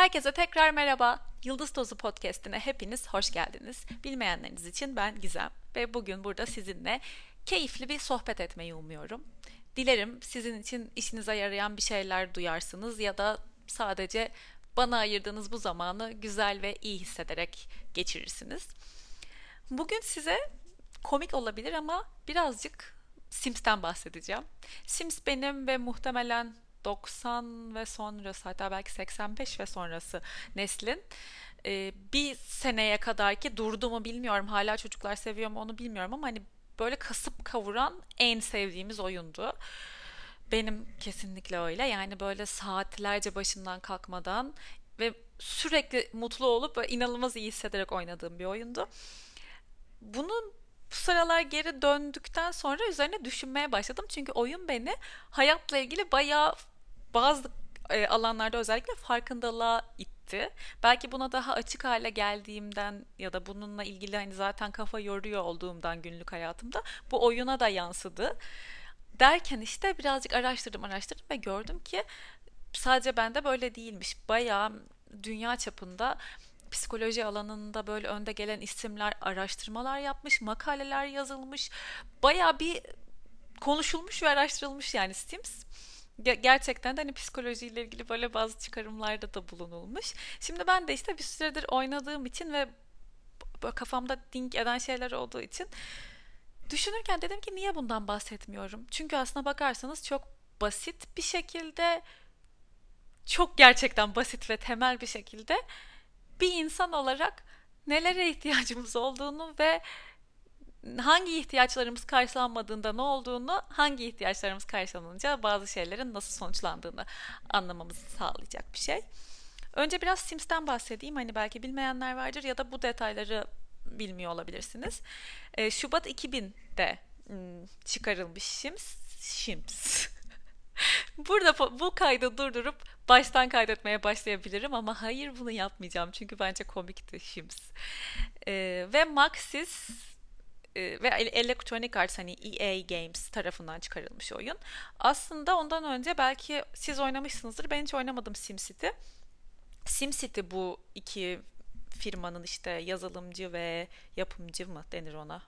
Herkese tekrar merhaba. Yıldız Tozu Podcast'ine hepiniz hoş geldiniz. Bilmeyenleriniz için ben Gizem ve bugün burada sizinle keyifli bir sohbet etmeyi umuyorum. Dilerim sizin için işinize yarayan bir şeyler duyarsınız ya da sadece bana ayırdığınız bu zamanı güzel ve iyi hissederek geçirirsiniz. Bugün size komik olabilir ama birazcık Sims'ten bahsedeceğim. Sims benim ve muhtemelen 90 ve sonrası hatta belki 85 ve sonrası neslin e, bir seneye kadar ki durdu mu bilmiyorum hala çocuklar seviyor mu onu bilmiyorum ama hani böyle kasıp kavuran en sevdiğimiz oyundu. Benim kesinlikle öyle yani böyle saatlerce başından kalkmadan ve sürekli mutlu olup ve inanılmaz iyi hissederek oynadığım bir oyundu. Bunun bu sıralar geri döndükten sonra üzerine düşünmeye başladım. Çünkü oyun beni hayatla ilgili bayağı bazı e, alanlarda özellikle farkındalığa itti. Belki buna daha açık hale geldiğimden ya da bununla ilgili hani zaten kafa yoruyor olduğumdan günlük hayatımda bu oyuna da yansıdı. Derken işte birazcık araştırdım araştırdım ve gördüm ki sadece bende böyle değilmiş. Bayağı dünya çapında psikoloji alanında böyle önde gelen isimler araştırmalar yapmış, makaleler yazılmış. Bayağı bir konuşulmuş ve araştırılmış yani Sims gerçekten de hani psikolojiyle ilgili böyle bazı çıkarımlarda da bulunulmuş. Şimdi ben de işte bir süredir oynadığım için ve kafamda dink eden şeyler olduğu için düşünürken dedim ki niye bundan bahsetmiyorum? Çünkü aslına bakarsanız çok basit bir şekilde çok gerçekten basit ve temel bir şekilde bir insan olarak nelere ihtiyacımız olduğunu ve hangi ihtiyaçlarımız karşılanmadığında ne olduğunu, hangi ihtiyaçlarımız karşılanınca bazı şeylerin nasıl sonuçlandığını anlamamızı sağlayacak bir şey. Önce biraz Sims'ten bahsedeyim. Hani belki bilmeyenler vardır ya da bu detayları bilmiyor olabilirsiniz. E, Şubat 2000'de hmm, çıkarılmış Sims. Sims. Burada bu kaydı durdurup baştan kaydetmeye başlayabilirim ama hayır bunu yapmayacağım çünkü bence komikti Sims. Ee, ve Maxis e, ve Electronic Arts hani EA Games tarafından çıkarılmış oyun. Aslında ondan önce belki siz oynamışsınızdır. Ben hiç oynamadım SimCity. SimCity bu iki firmanın işte yazılımcı ve yapımcı mı denir ona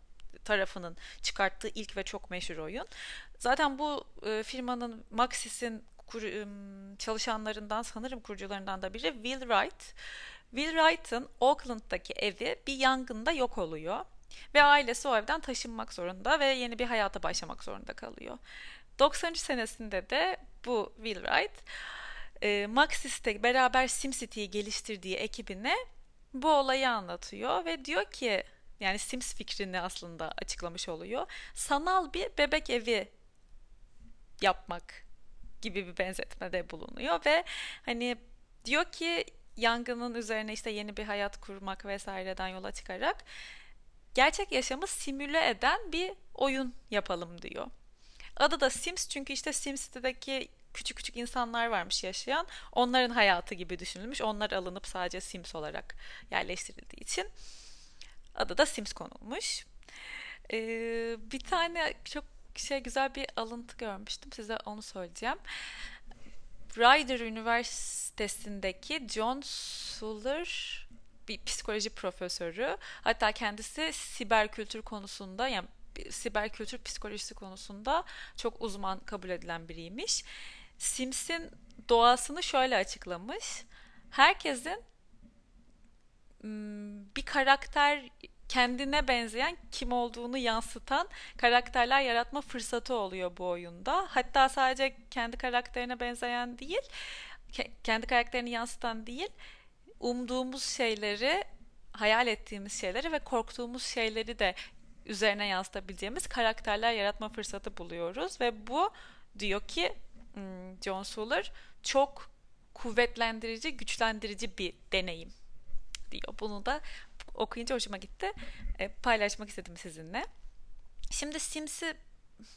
tarafının çıkarttığı ilk ve çok meşhur oyun. Zaten bu e, firmanın Maxis'in kur, çalışanlarından sanırım kurucularından da biri Will Wright. Will Wright'ın Oakland'daki evi bir yangında yok oluyor. Ve ailesi o evden taşınmak zorunda ve yeni bir hayata başlamak zorunda kalıyor. 90. senesinde de bu Will Wright e, Maxis'te beraber SimCity'yi geliştirdiği ekibine bu olayı anlatıyor ve diyor ki yani Sims fikrini aslında açıklamış oluyor. Sanal bir bebek evi yapmak gibi bir benzetmede bulunuyor ve hani diyor ki yangının üzerine işte yeni bir hayat kurmak vesaireden yola çıkarak gerçek yaşamı simüle eden bir oyun yapalım diyor. Adı da Sims çünkü işte SimCity'deki küçük küçük insanlar varmış yaşayan. Onların hayatı gibi düşünülmüş. Onlar alınıp sadece Sims olarak yerleştirildiği için adı da Sims konulmuş. Ee, bir tane çok şey güzel bir alıntı görmüştüm. Size onu söyleyeceğim. Rider Üniversitesi'ndeki John Suller bir psikoloji profesörü. Hatta kendisi siber kültür konusunda yani siber kültür psikolojisi konusunda çok uzman kabul edilen biriymiş. Sims'in doğasını şöyle açıklamış. Herkesin bir karakter kendine benzeyen kim olduğunu yansıtan karakterler yaratma fırsatı oluyor bu oyunda. Hatta sadece kendi karakterine benzeyen değil, kendi karakterini yansıtan değil, umduğumuz şeyleri, hayal ettiğimiz şeyleri ve korktuğumuz şeyleri de üzerine yansıtabileceğimiz karakterler yaratma fırsatı buluyoruz ve bu diyor ki hmm, John Suller çok kuvvetlendirici, güçlendirici bir deneyim diyor. Bunu da okuyunca hoşuma gitti. E, paylaşmak istedim sizinle. Şimdi Sims'i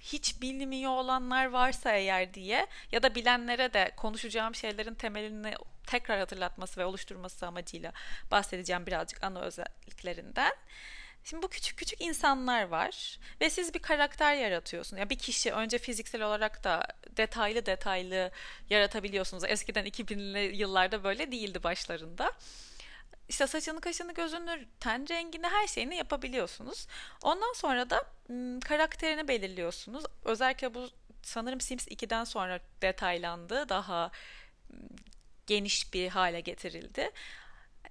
hiç bilmiyor olanlar varsa eğer diye ya da bilenlere de konuşacağım şeylerin temelini tekrar hatırlatması ve oluşturması amacıyla bahsedeceğim birazcık ana özelliklerinden. Şimdi bu küçük küçük insanlar var ve siz bir karakter yaratıyorsunuz. Ya bir kişi önce fiziksel olarak da detaylı detaylı yaratabiliyorsunuz. Eskiden 2000'li yıllarda böyle değildi başlarında. İşte saçını, kaşını, gözünü, ten rengini, her şeyini yapabiliyorsunuz. Ondan sonra da karakterini belirliyorsunuz. Özellikle bu sanırım Sims 2'den sonra detaylandı. Daha geniş bir hale getirildi.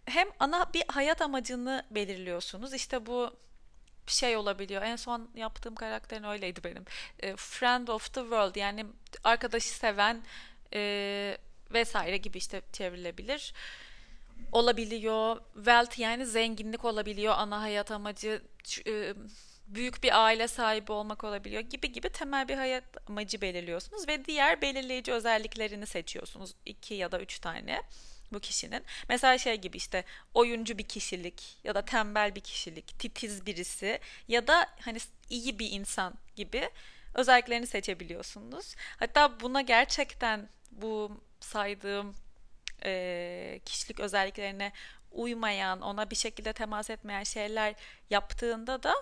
Hem ana bir hayat amacını belirliyorsunuz. İşte bu şey olabiliyor. En son yaptığım karakterin öyleydi benim. E, Friend of the World yani arkadaşı seven e, vesaire gibi işte çevrilebilir. Olabiliyor. Wealth yani zenginlik olabiliyor. Ana hayat amacı e, büyük bir aile sahibi olmak olabiliyor gibi gibi temel bir hayat amacı belirliyorsunuz ve diğer belirleyici özelliklerini seçiyorsunuz. iki ya da üç tane bu kişinin. Mesela şey gibi işte oyuncu bir kişilik ya da tembel bir kişilik, titiz birisi ya da hani iyi bir insan gibi özelliklerini seçebiliyorsunuz. Hatta buna gerçekten bu saydığım e, kişilik özelliklerine uymayan, ona bir şekilde temas etmeyen şeyler yaptığında da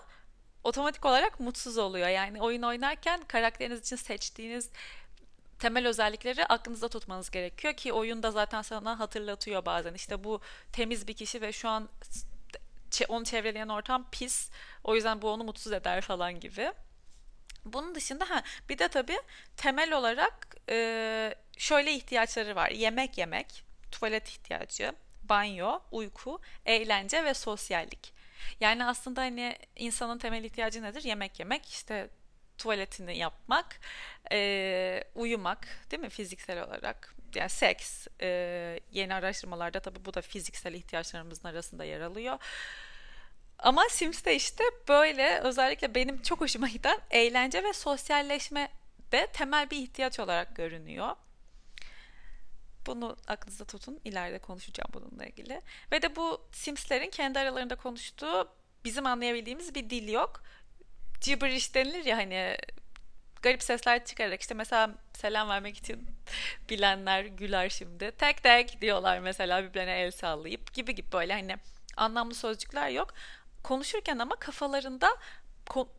otomatik olarak mutsuz oluyor. Yani oyun oynarken karakteriniz için seçtiğiniz temel özellikleri aklınızda tutmanız gerekiyor ki oyunda zaten sana hatırlatıyor bazen. İşte bu temiz bir kişi ve şu an onu çevreleyen ortam pis. O yüzden bu onu mutsuz eder falan gibi. Bunun dışında ha bir de tabii temel olarak e, şöyle ihtiyaçları var. Yemek yemek, tuvalet ihtiyacı, banyo, uyku, eğlence ve sosyallik. Yani aslında hani insanın temel ihtiyacı nedir? Yemek yemek, işte tuvaletini yapmak, e, uyumak değil mi fiziksel olarak? Yani seks, e, yeni araştırmalarda tabii bu da fiziksel ihtiyaçlarımızın arasında yer alıyor. Ama Sims'te işte böyle özellikle benim çok hoşuma giden eğlence ve sosyalleşme de temel bir ihtiyaç olarak görünüyor. Bunu aklınızda tutun. İleride konuşacağım bununla ilgili. Ve de bu Sims'lerin kendi aralarında konuştuğu bizim anlayabildiğimiz bir dil yok. Gibberish denilir ya hani garip sesler çıkararak işte mesela selam vermek için bilenler güler şimdi. Tek tek diyorlar mesela birbirine el sallayıp gibi gibi böyle hani anlamlı sözcükler yok. Konuşurken ama kafalarında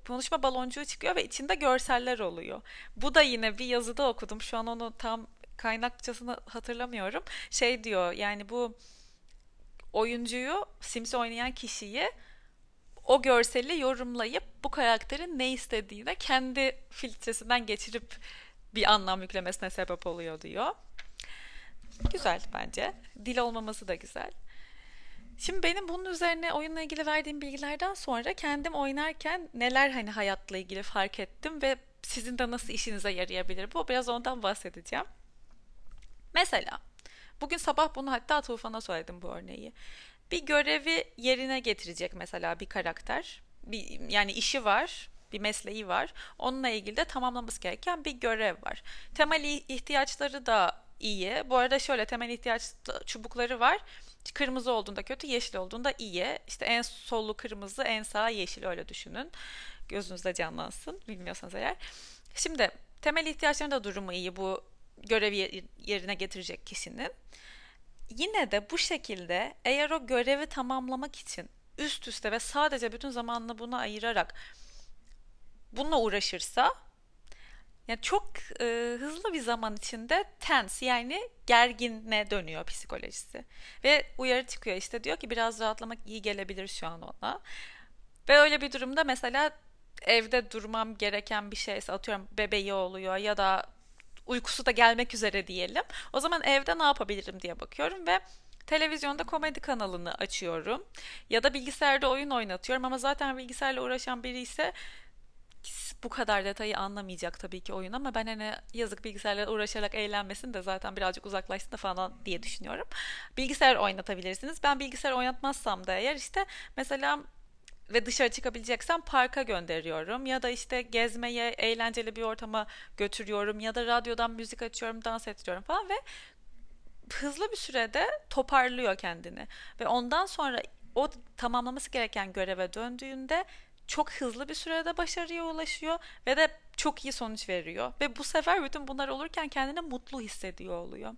konuşma baloncuğu çıkıyor ve içinde görseller oluyor. Bu da yine bir yazıda okudum. Şu an onu tam kaynakçasını hatırlamıyorum. Şey diyor yani bu oyuncuyu Sims oynayan kişiyi o görseli yorumlayıp bu karakterin ne istediğine kendi filtresinden geçirip bir anlam yüklemesine sebep oluyor diyor. Güzel bence. Dil olmaması da güzel. Şimdi benim bunun üzerine oyunla ilgili verdiğim bilgilerden sonra kendim oynarken neler hani hayatla ilgili fark ettim ve sizin de nasıl işinize yarayabilir bu biraz ondan bahsedeceğim. Mesela bugün sabah bunu hatta Tufan'a söyledim bu örneği. Bir görevi yerine getirecek mesela bir karakter. Bir, yani işi var, bir mesleği var. Onunla ilgili de tamamlaması gereken bir görev var. Temel ihtiyaçları da iyi. Bu arada şöyle temel ihtiyaç çubukları var. Kırmızı olduğunda kötü, yeşil olduğunda iyi. İşte en solu kırmızı, en sağ yeşil öyle düşünün. Gözünüzde canlansın bilmiyorsanız eğer. Şimdi temel ihtiyaçların da durumu iyi bu görevi yerine getirecek kişinin. Yine de bu şekilde eğer o görevi tamamlamak için üst üste ve sadece bütün zamanını buna ayırarak bununla uğraşırsa yani çok e, hızlı bir zaman içinde tense yani gerginle dönüyor psikolojisi. Ve uyarı çıkıyor işte diyor ki biraz rahatlamak iyi gelebilir şu an ona. Ve öyle bir durumda mesela evde durmam gereken bir şeyse atıyorum bebeği oluyor ya da uykusu da gelmek üzere diyelim. O zaman evde ne yapabilirim diye bakıyorum ve televizyonda komedi kanalını açıyorum. Ya da bilgisayarda oyun oynatıyorum ama zaten bilgisayarla uğraşan biri ise bu kadar detayı anlamayacak tabii ki oyun ama ben hani yazık bilgisayarla uğraşarak eğlenmesin de zaten birazcık uzaklaşsın da falan diye düşünüyorum. Bilgisayar oynatabilirsiniz. Ben bilgisayar oynatmazsam da eğer işte mesela ve dışarı çıkabileceksem parka gönderiyorum ya da işte gezmeye, eğlenceli bir ortama götürüyorum ya da radyodan müzik açıyorum, dans ettiriyorum falan ve hızlı bir sürede toparlıyor kendini ve ondan sonra o tamamlaması gereken göreve döndüğünde çok hızlı bir sürede başarıya ulaşıyor ve de çok iyi sonuç veriyor ve bu sefer bütün bunlar olurken kendini mutlu hissediyor oluyor.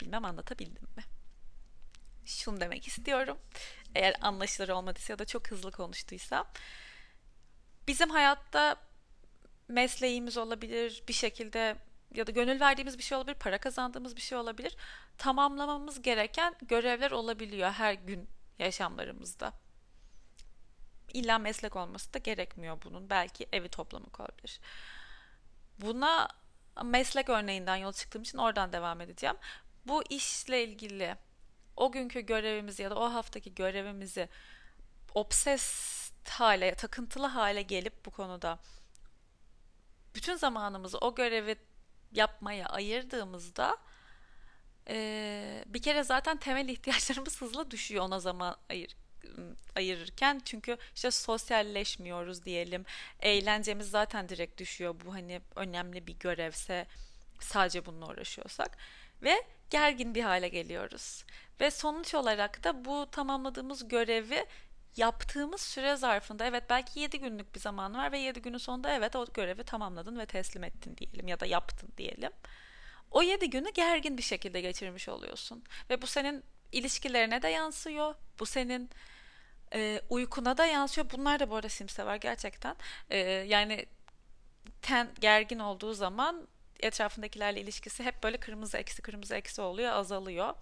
Bilmem anlatabildim mi? şunu demek istiyorum. Eğer anlaşılır olmadıysa ya da çok hızlı konuştuysam. Bizim hayatta mesleğimiz olabilir, bir şekilde ya da gönül verdiğimiz bir şey olabilir, para kazandığımız bir şey olabilir. Tamamlamamız gereken görevler olabiliyor her gün yaşamlarımızda. İlla meslek olması da gerekmiyor bunun. Belki evi toplamak olabilir. Buna meslek örneğinden yola çıktığım için oradan devam edeceğim. Bu işle ilgili o günkü görevimizi ya da o haftaki görevimizi obses hale, takıntılı hale gelip bu konuda bütün zamanımızı o görevi yapmaya ayırdığımızda e, bir kere zaten temel ihtiyaçlarımız hızla düşüyor ona zaman ayır, ayırırken. Çünkü işte sosyalleşmiyoruz diyelim. Eğlencemiz zaten direkt düşüyor. Bu hani önemli bir görevse sadece bununla uğraşıyorsak ve gergin bir hale geliyoruz ve sonuç olarak da bu tamamladığımız görevi yaptığımız süre zarfında evet belki 7 günlük bir zaman var ve 7 günün sonunda evet o görevi tamamladın ve teslim ettin diyelim ya da yaptın diyelim. O 7 günü gergin bir şekilde geçirmiş oluyorsun ve bu senin ilişkilerine de yansıyor. Bu senin e, uykuna da yansıyor. Bunlar da bu arada Sims'te var gerçekten. E, yani ten gergin olduğu zaman etrafındakilerle ilişkisi hep böyle kırmızı eksi kırmızı eksi oluyor, azalıyor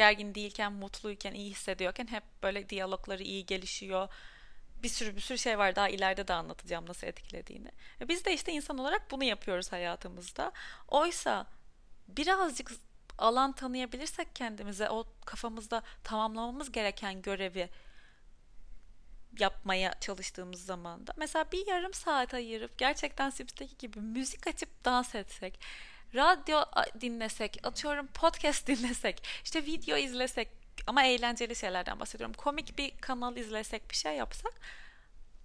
gergin değilken, mutluyken, iyi hissediyorken hep böyle diyalogları iyi gelişiyor. Bir sürü bir sürü şey var daha ileride de anlatacağım nasıl etkilediğini. Ve biz de işte insan olarak bunu yapıyoruz hayatımızda. Oysa birazcık alan tanıyabilirsek kendimize o kafamızda tamamlamamız gereken görevi yapmaya çalıştığımız zaman da mesela bir yarım saat ayırıp gerçekten Sips'teki gibi müzik açıp dans etsek radyo dinlesek, atıyorum podcast dinlesek, işte video izlesek ama eğlenceli şeylerden bahsediyorum. Komik bir kanal izlesek, bir şey yapsak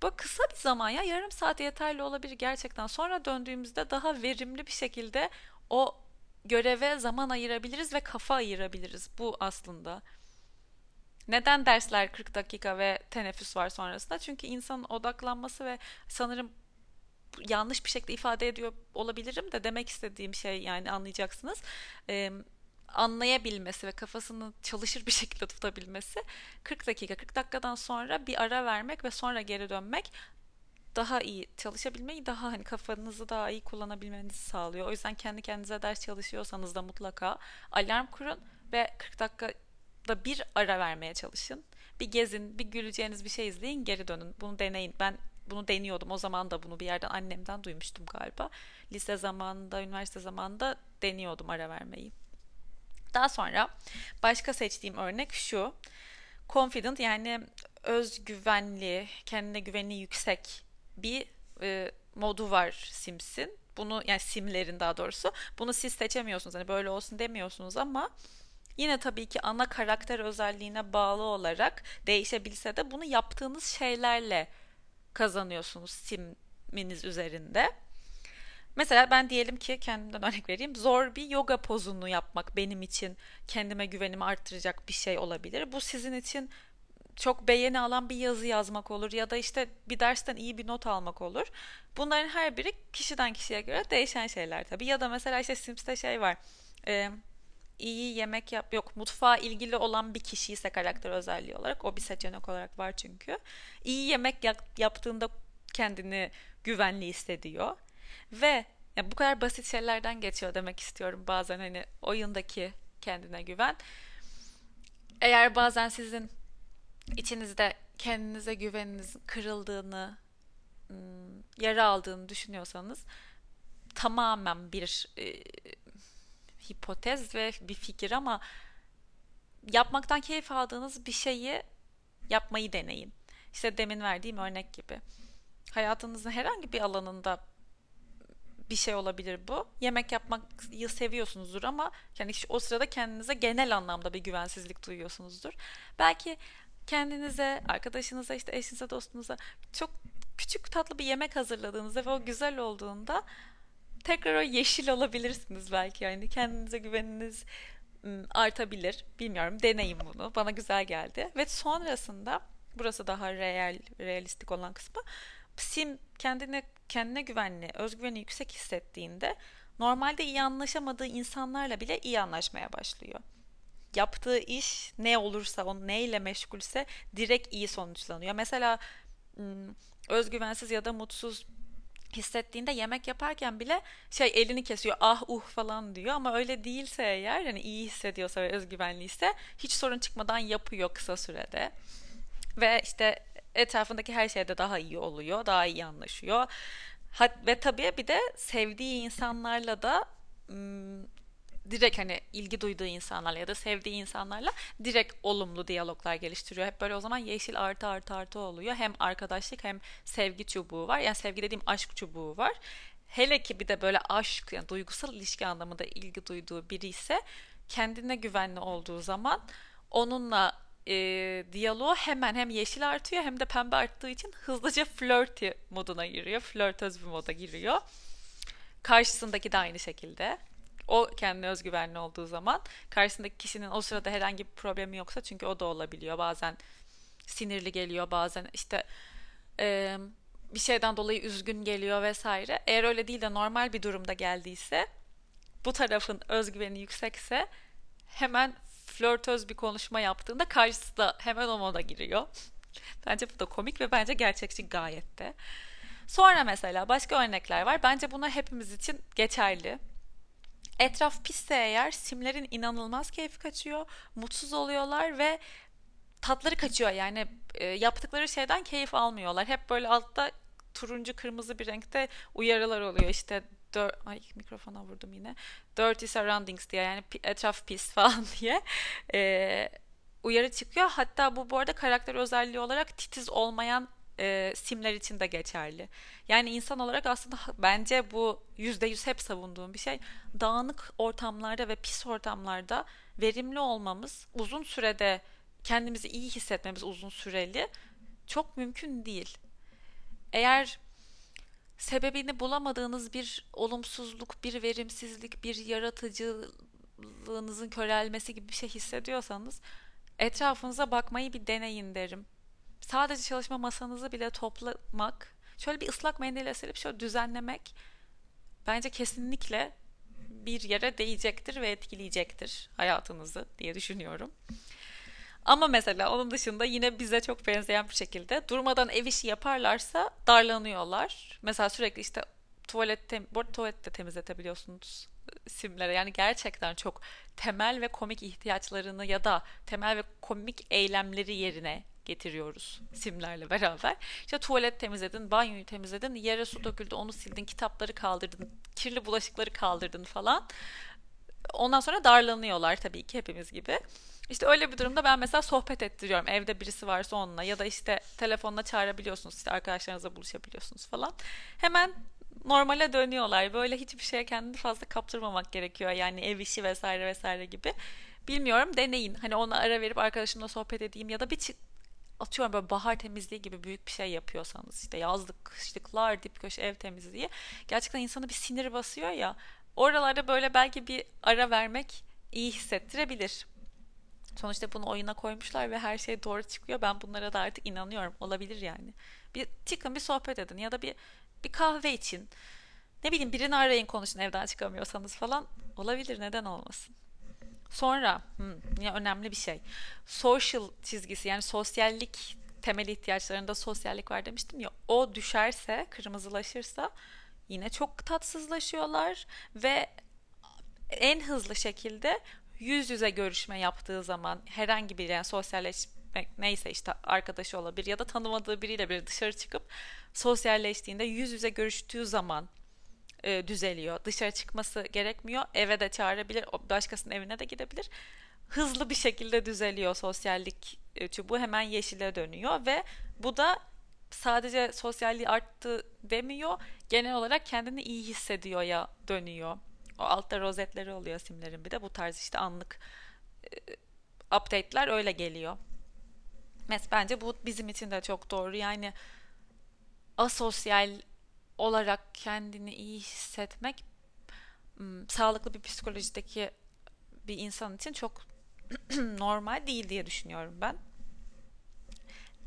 bu kısa bir zaman ya yarım saat yeterli olabilir gerçekten. Sonra döndüğümüzde daha verimli bir şekilde o göreve zaman ayırabiliriz ve kafa ayırabiliriz. Bu aslında. Neden dersler 40 dakika ve teneffüs var sonrasında? Çünkü insanın odaklanması ve sanırım yanlış bir şekilde ifade ediyor olabilirim de demek istediğim şey yani anlayacaksınız. Ee, anlayabilmesi ve kafasını çalışır bir şekilde tutabilmesi 40 dakika 40 dakikadan sonra bir ara vermek ve sonra geri dönmek daha iyi çalışabilmeyi daha hani kafanızı daha iyi kullanabilmenizi sağlıyor. O yüzden kendi kendinize ders çalışıyorsanız da mutlaka alarm kurun ve 40 dakikada bir ara vermeye çalışın. Bir gezin, bir güleceğiniz bir şey izleyin, geri dönün. Bunu deneyin. Ben bunu deniyordum. O zaman da bunu bir yerden annemden duymuştum galiba. Lise zamanında, üniversite zamanında deniyordum ara vermeyi. Daha sonra başka seçtiğim örnek şu. Confident yani özgüvenli, kendine güveni yüksek bir e, modu var Sims'in. Bunu yani simlerin daha doğrusu. Bunu siz seçemiyorsunuz. Hani böyle olsun demiyorsunuz ama yine tabii ki ana karakter özelliğine bağlı olarak değişebilse de bunu yaptığınız şeylerle kazanıyorsunuz siminiz üzerinde. Mesela ben diyelim ki kendimden örnek vereyim. Zor bir yoga pozunu yapmak benim için kendime güvenimi arttıracak bir şey olabilir. Bu sizin için çok beğeni alan bir yazı yazmak olur ya da işte bir dersten iyi bir not almak olur. Bunların her biri kişiden kişiye göre değişen şeyler tabii. Ya da mesela işte Sims'te şey var. E, iyi yemek yap yok mutfağa ilgili olan bir kişi ise karakter özelliği olarak o bir seçenek olarak var çünkü. İyi yemek yap, yaptığında kendini güvenli hissediyor ve yani bu kadar basit şeylerden geçiyor demek istiyorum bazen hani oyundaki kendine güven. Eğer bazen sizin içinizde kendinize güveniniz kırıldığını, yara aldığını düşünüyorsanız tamamen bir hipotez ve bir fikir ama yapmaktan keyif aldığınız bir şeyi yapmayı deneyin. İşte demin verdiğim örnek gibi. Hayatınızın herhangi bir alanında bir şey olabilir bu. Yemek yapmayı seviyorsunuzdur ama yani o sırada kendinize genel anlamda bir güvensizlik duyuyorsunuzdur. Belki kendinize, arkadaşınıza, işte eşinize, dostunuza çok küçük tatlı bir yemek hazırladığınızda ve o güzel olduğunda tekrar o yeşil olabilirsiniz belki yani kendinize güveniniz artabilir. Bilmiyorum deneyin bunu. Bana güzel geldi. Ve sonrasında burası daha real, realistik olan kısmı. Sim kendine kendine güvenli, özgüveni yüksek hissettiğinde normalde iyi anlaşamadığı insanlarla bile iyi anlaşmaya başlıyor. yaptığı iş ne olursa, o neyle meşgulse direkt iyi sonuçlanıyor. Mesela özgüvensiz ya da mutsuz hissettiğinde yemek yaparken bile şey elini kesiyor ah uh falan diyor. Ama öyle değilse eğer yani iyi hissediyorsa ve özgüvenliyse hiç sorun çıkmadan yapıyor kısa sürede. Ve işte etrafındaki her şeyde daha iyi oluyor daha iyi anlaşıyor. Ve tabii bir de sevdiği insanlarla da direkt hani ilgi duyduğu insanlarla ya da sevdiği insanlarla direkt olumlu diyaloglar geliştiriyor. Hep böyle o zaman yeşil artı artı artı oluyor. Hem arkadaşlık hem sevgi çubuğu var. Yani sevgi dediğim aşk çubuğu var. Hele ki bir de böyle aşk, yani duygusal ilişki anlamında ilgi duyduğu biri ise kendine güvenli olduğu zaman onunla e, diyaloğu hemen hem yeşil artıyor hem de pembe arttığı için hızlıca flirty moduna giriyor. Flörtöz bir moda giriyor. Karşısındaki de aynı şekilde o kendine özgüvenli olduğu zaman karşısındaki kişinin o sırada herhangi bir problemi yoksa çünkü o da olabiliyor. Bazen sinirli geliyor, bazen işte e, bir şeyden dolayı üzgün geliyor vesaire. Eğer öyle değil de normal bir durumda geldiyse bu tarafın özgüveni yüksekse hemen flörtöz bir konuşma yaptığında karşısı da hemen o moda giriyor. bence bu da komik ve bence gerçekçi gayet de. Sonra mesela başka örnekler var. Bence bunlar hepimiz için geçerli. Etraf pisse eğer simlerin inanılmaz keyfi kaçıyor, mutsuz oluyorlar ve tatları kaçıyor yani e, yaptıkları şeyden keyif almıyorlar. Hep böyle altta turuncu kırmızı bir renkte uyarılar oluyor işte ay mikrofona vurdum yine dirty surroundings diye yani etraf pis falan diye e, uyarı çıkıyor. Hatta bu bu arada karakter özelliği olarak titiz olmayan e, simler için de geçerli. Yani insan olarak aslında bence bu yüzde yüz hep savunduğum bir şey. Dağınık ortamlarda ve pis ortamlarda verimli olmamız, uzun sürede kendimizi iyi hissetmemiz uzun süreli çok mümkün değil. Eğer sebebini bulamadığınız bir olumsuzluk, bir verimsizlik, bir yaratıcılığınızın körelmesi gibi bir şey hissediyorsanız etrafınıza bakmayı bir deneyin derim sadece çalışma masanızı bile toplamak, şöyle bir ıslak mendille silip şöyle düzenlemek bence kesinlikle bir yere değecektir ve etkileyecektir hayatınızı diye düşünüyorum. Ama mesela onun dışında yine bize çok benzeyen bir şekilde durmadan ev işi yaparlarsa darlanıyorlar. Mesela sürekli işte tuvalet, tem bu arada tuvalet de temizletebiliyorsunuz simlere. Yani gerçekten çok temel ve komik ihtiyaçlarını ya da temel ve komik eylemleri yerine getiriyoruz simlerle beraber. İşte tuvalet temizledin, banyoyu temizledin, yere su döküldü onu sildin, kitapları kaldırdın, kirli bulaşıkları kaldırdın falan. Ondan sonra darlanıyorlar tabii ki hepimiz gibi. İşte öyle bir durumda ben mesela sohbet ettiriyorum. Evde birisi varsa onunla ya da işte telefonla çağırabiliyorsunuz. işte arkadaşlarınızla buluşabiliyorsunuz falan. Hemen normale dönüyorlar. Böyle hiçbir şeye kendini fazla kaptırmamak gerekiyor. Yani ev işi vesaire vesaire gibi. Bilmiyorum deneyin. Hani ona ara verip arkadaşımla sohbet edeyim ya da bir atıyorum böyle bahar temizliği gibi büyük bir şey yapıyorsanız işte yazlık kışlıklar dip köşe ev temizliği gerçekten insanı bir sinir basıyor ya oralarda böyle belki bir ara vermek iyi hissettirebilir. Sonuçta bunu oyuna koymuşlar ve her şey doğru çıkıyor. Ben bunlara da artık inanıyorum. Olabilir yani. Bir çıkın bir sohbet edin ya da bir bir kahve için. Ne bileyim birini arayın konuşun evden çıkamıyorsanız falan. Olabilir neden olmasın. Sonra hmm, önemli bir şey. Social çizgisi yani sosyallik temel ihtiyaçlarında sosyallik var demiştim ya. O düşerse, kırmızılaşırsa yine çok tatsızlaşıyorlar ve en hızlı şekilde yüz yüze görüşme yaptığı zaman herhangi bir yani sosyalleşmek neyse işte arkadaşı olabilir ya da tanımadığı biriyle bir dışarı çıkıp sosyalleştiğinde yüz yüze görüştüğü zaman e, düzeliyor. Dışarı çıkması gerekmiyor. Eve de çağırabilir. Başkasının evine de gidebilir. Hızlı bir şekilde düzeliyor sosyallik e, çubuğu. Hemen yeşile dönüyor ve bu da sadece sosyalliği arttı demiyor. Genel olarak kendini iyi hissediyor ya dönüyor. O altta rozetleri oluyor simlerin bir de bu tarz işte anlık e, update'ler öyle geliyor. Mes bence bu bizim için de çok doğru. Yani asosyal olarak kendini iyi hissetmek sağlıklı bir psikolojideki bir insan için çok normal değil diye düşünüyorum ben.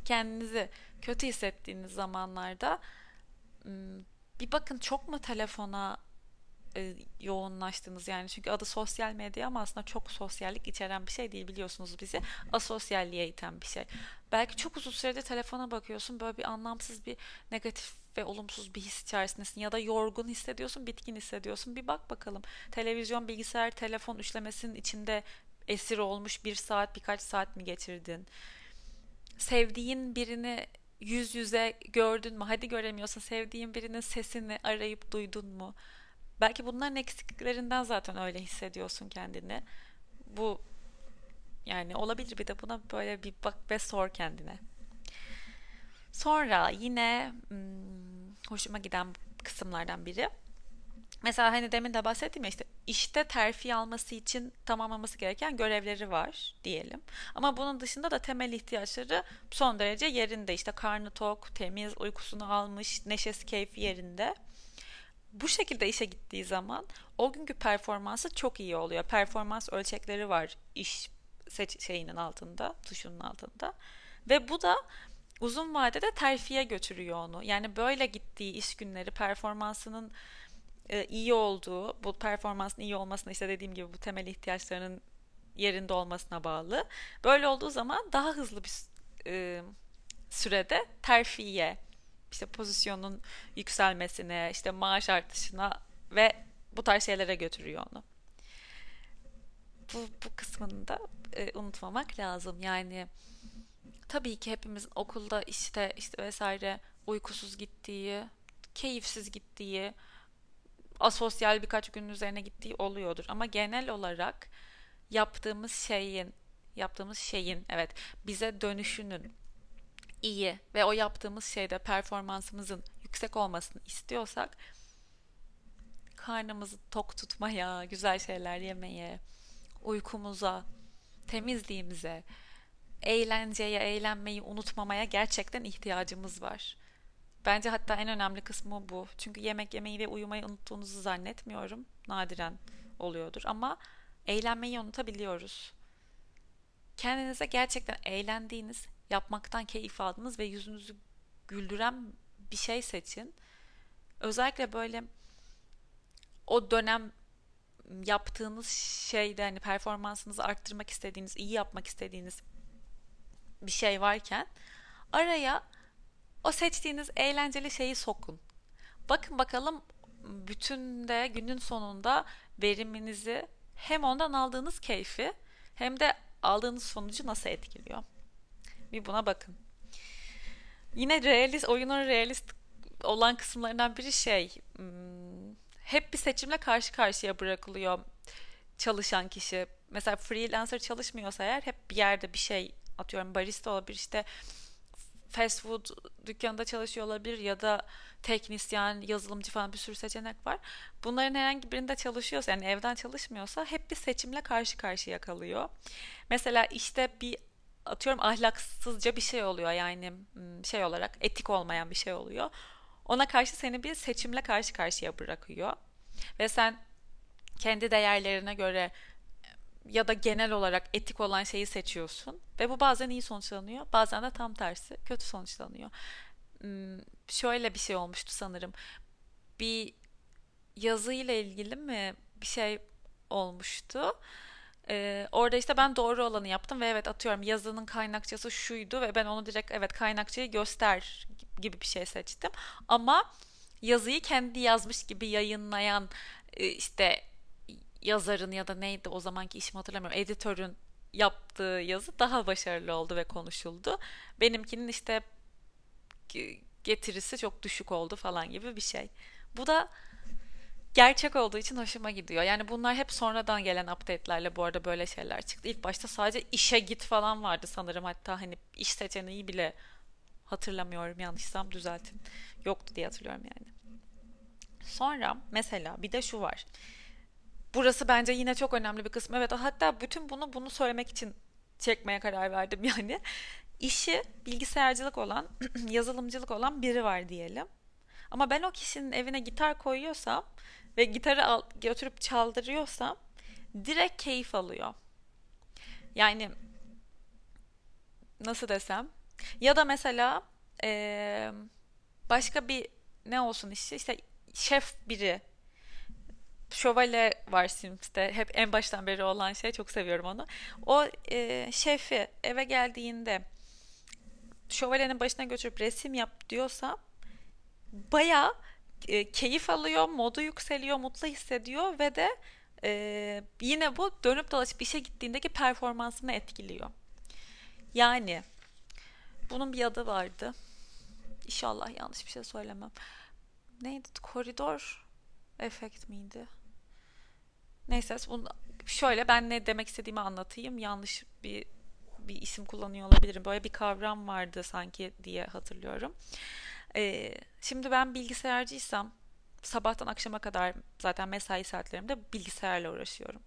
Kendinizi kötü hissettiğiniz zamanlarda bir bakın çok mu telefona e, yoğunlaştınız yani çünkü adı sosyal medya ama aslında çok sosyallik içeren bir şey değil biliyorsunuz bizi asosyalliğe iten bir şey. Belki çok uzun süredir telefona bakıyorsun böyle bir anlamsız bir negatif ve olumsuz bir his içerisindesin ya da yorgun hissediyorsun, bitkin hissediyorsun. Bir bak bakalım. Televizyon, bilgisayar, telefon üçlemesinin içinde esir olmuş bir saat, birkaç saat mi geçirdin? Sevdiğin birini yüz yüze gördün mü? Hadi göremiyorsa sevdiğin birinin sesini arayıp duydun mu? Belki bunların eksikliklerinden zaten öyle hissediyorsun kendini. Bu yani olabilir bir de buna böyle bir bak ve sor kendine. Sonra yine hmm, hoşuma giden kısımlardan biri. Mesela hani demin de bahsettim ya işte işte terfi alması için tamamlaması gereken görevleri var diyelim. Ama bunun dışında da temel ihtiyaçları son derece yerinde. İşte karnı tok, temiz, uykusunu almış, neşesi, keyfi yerinde. Bu şekilde işe gittiği zaman o günkü performansı çok iyi oluyor. Performans ölçekleri var iş seç şeyinin altında, tuşunun altında. Ve bu da uzun vadede terfiye götürüyor onu. Yani böyle gittiği iş günleri performansının e, iyi olduğu, bu performansın iyi olmasına işte dediğim gibi bu temel ihtiyaçlarının yerinde olmasına bağlı. Böyle olduğu zaman daha hızlı bir e, sürede terfiye, işte pozisyonun yükselmesine, işte maaş artışına ve bu tarz şeylere götürüyor onu. Bu, bu kısmını da e, unutmamak lazım. Yani tabii ki hepimizin okulda işte işte vesaire uykusuz gittiği, keyifsiz gittiği, asosyal birkaç günün üzerine gittiği oluyordur. Ama genel olarak yaptığımız şeyin, yaptığımız şeyin evet bize dönüşünün iyi ve o yaptığımız şeyde performansımızın yüksek olmasını istiyorsak karnımızı tok tutmaya, güzel şeyler yemeye, uykumuza, temizliğimize, eğlenceye, eğlenmeyi unutmamaya gerçekten ihtiyacımız var. Bence hatta en önemli kısmı bu. Çünkü yemek yemeyi ve uyumayı unuttuğunuzu zannetmiyorum. Nadiren oluyordur ama eğlenmeyi unutabiliyoruz. Kendinize gerçekten eğlendiğiniz, yapmaktan keyif aldığınız ve yüzünüzü güldüren bir şey seçin. Özellikle böyle o dönem yaptığınız şeyde hani performansınızı arttırmak istediğiniz, iyi yapmak istediğiniz bir şey varken araya o seçtiğiniz eğlenceli şeyi sokun. Bakın bakalım bütün de günün sonunda veriminizi hem ondan aldığınız keyfi hem de aldığınız sonucu nasıl etkiliyor? Bir buna bakın. Yine realist, oyunun realist olan kısımlarından biri şey, hmm, hep bir seçimle karşı karşıya bırakılıyor çalışan kişi. Mesela freelancer çalışmıyorsa eğer hep bir yerde bir şey atıyorum barista olabilir işte fast food dükkanında çalışıyor olabilir ya da teknisyen, yazılımcı falan bir sürü seçenek var. Bunların herhangi birinde çalışıyorsa yani evden çalışmıyorsa hep bir seçimle karşı karşıya kalıyor. Mesela işte bir atıyorum ahlaksızca bir şey oluyor yani şey olarak etik olmayan bir şey oluyor. Ona karşı seni bir seçimle karşı karşıya bırakıyor. Ve sen kendi değerlerine göre ya da genel olarak etik olan şeyi seçiyorsun ve bu bazen iyi sonuçlanıyor bazen de tam tersi kötü sonuçlanıyor. Hmm, şöyle bir şey olmuştu sanırım. Bir yazı ile ilgili mi bir şey olmuştu? Ee, orada işte ben doğru olanı yaptım ve evet atıyorum yazının kaynakçası şuydu ve ben onu direkt evet kaynakçayı göster gibi bir şey seçtim. Ama yazıyı kendi yazmış gibi yayınlayan e, işte yazarın ya da neydi o zamanki işimi hatırlamıyorum editörün yaptığı yazı daha başarılı oldu ve konuşuldu. Benimkinin işte getirisi çok düşük oldu falan gibi bir şey. Bu da gerçek olduğu için hoşuma gidiyor. Yani bunlar hep sonradan gelen update'lerle bu arada böyle şeyler çıktı. İlk başta sadece işe git falan vardı sanırım. Hatta hani iş seçeneği bile hatırlamıyorum yanlışsam düzeltin. Yoktu diye hatırlıyorum yani. Sonra mesela bir de şu var. Burası bence yine çok önemli bir kısım. Evet hatta bütün bunu bunu söylemek için çekmeye karar verdim yani. İşi bilgisayarcılık olan, yazılımcılık olan biri var diyelim. Ama ben o kişinin evine gitar koyuyorsam ve gitarı al, götürüp çaldırıyorsam direkt keyif alıyor. Yani nasıl desem ya da mesela ee, başka bir ne olsun işi işte şef biri şövalye var Sims'te. Hep en baştan beri olan şey. Çok seviyorum onu. O e, şefi eve geldiğinde şövalyenin başına götürüp resim yap diyorsa baya e, keyif alıyor, modu yükseliyor, mutlu hissediyor ve de e, yine bu dönüp dolaşıp işe gittiğindeki performansını etkiliyor. Yani bunun bir adı vardı. İnşallah yanlış bir şey söylemem. Neydi? Koridor efekt miydi? Neyse bunu şöyle ben ne demek istediğimi anlatayım. Yanlış bir bir isim kullanıyor olabilirim. Böyle bir kavram vardı sanki diye hatırlıyorum. Ee, şimdi ben bilgisayarcıysam sabahtan akşama kadar zaten mesai saatlerimde bilgisayarla uğraşıyorum.